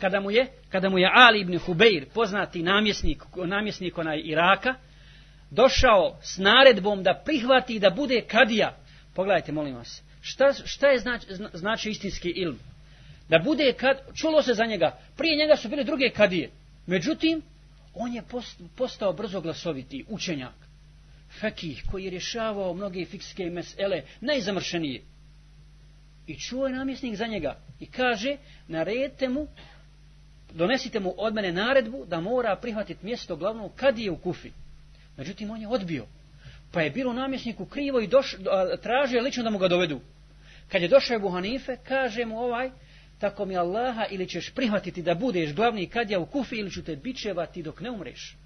kada mu je kada mu je Ali ibn Hubeir, poznati namjesnik namjesnik onaj Iraka, došao s naredbom da prihvati da bude kadija. Pogledajte molim vas. Šta, šta je znači, znači istinski ilm? Da bude kad čulo se za njega, prije njega su bili druge kadije. Međutim, on je postao brzo glasoviti učenjak. Fekih, koji je rješavao mnoge fikske mesele, najzamršenije. I čuo je namjesnik za njega i kaže, naredite mu donesite mu od mene naredbu da mora prihvatiti mjesto glavno kad je u Kufi. Međutim, on je odbio. Pa je bilo namjesniku krivo i doš, a, tražio je lično da mu ga dovedu. Kad je došao je Buhanife, kaže mu ovaj, tako mi Allaha ili ćeš prihvatiti da budeš glavni kad ja u Kufi ili ću te bičevati dok ne umreš.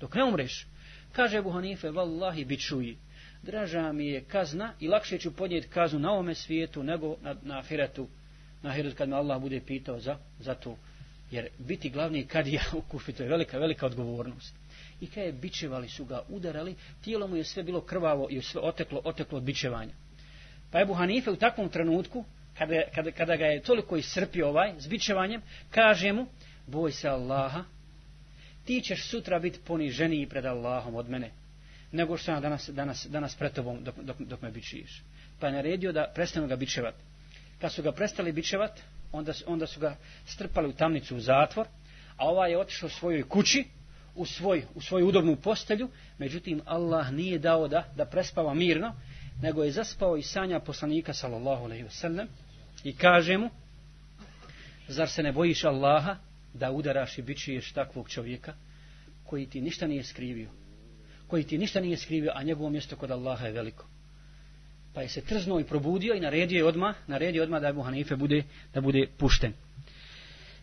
Dok ne umreš. Kaže Buhanife, vallahi bičuji. Draža mi je kazna i lakše ću podnijeti kaznu na ovome svijetu nego na, na Firetu na hirat kad me Allah bude pitao za, za to. Jer biti glavni kad ja u kufi, to je velika, velika odgovornost. I kada je bičevali su ga, udarali, tijelo mu je sve bilo krvavo i sve oteklo, oteklo od bičevanja. Pa Ebu Hanife u takvom trenutku, kada, kada, kada ga je toliko isrpio ovaj, s bičevanjem, kaže mu, boj se Allaha, ti ćeš sutra biti poniženiji pred Allahom od mene, nego što sam danas, danas, danas pred tobom dok, dok, dok me bičiš. Pa je naredio da prestanu ga bičevati kad su ga prestali bičevat, onda, onda su ga strpali u tamnicu, u zatvor, a ovaj je otišao svojoj kući, u, svoj, u svoju udobnu postelju, međutim Allah nije dao da, da prespava mirno, nego je zaspao i sanja poslanika sallallahu alaihi wa sallam i kaže mu zar se ne bojiš Allaha da udaraš i bićiješ takvog čovjeka koji ti ništa nije skrivio koji ti ništa nije skrivio a njegovo mjesto kod Allaha je veliko pa je se trznuo i probudio i naredio je odmah, naredio odmah da Abu Hanife bude, da bude pušten.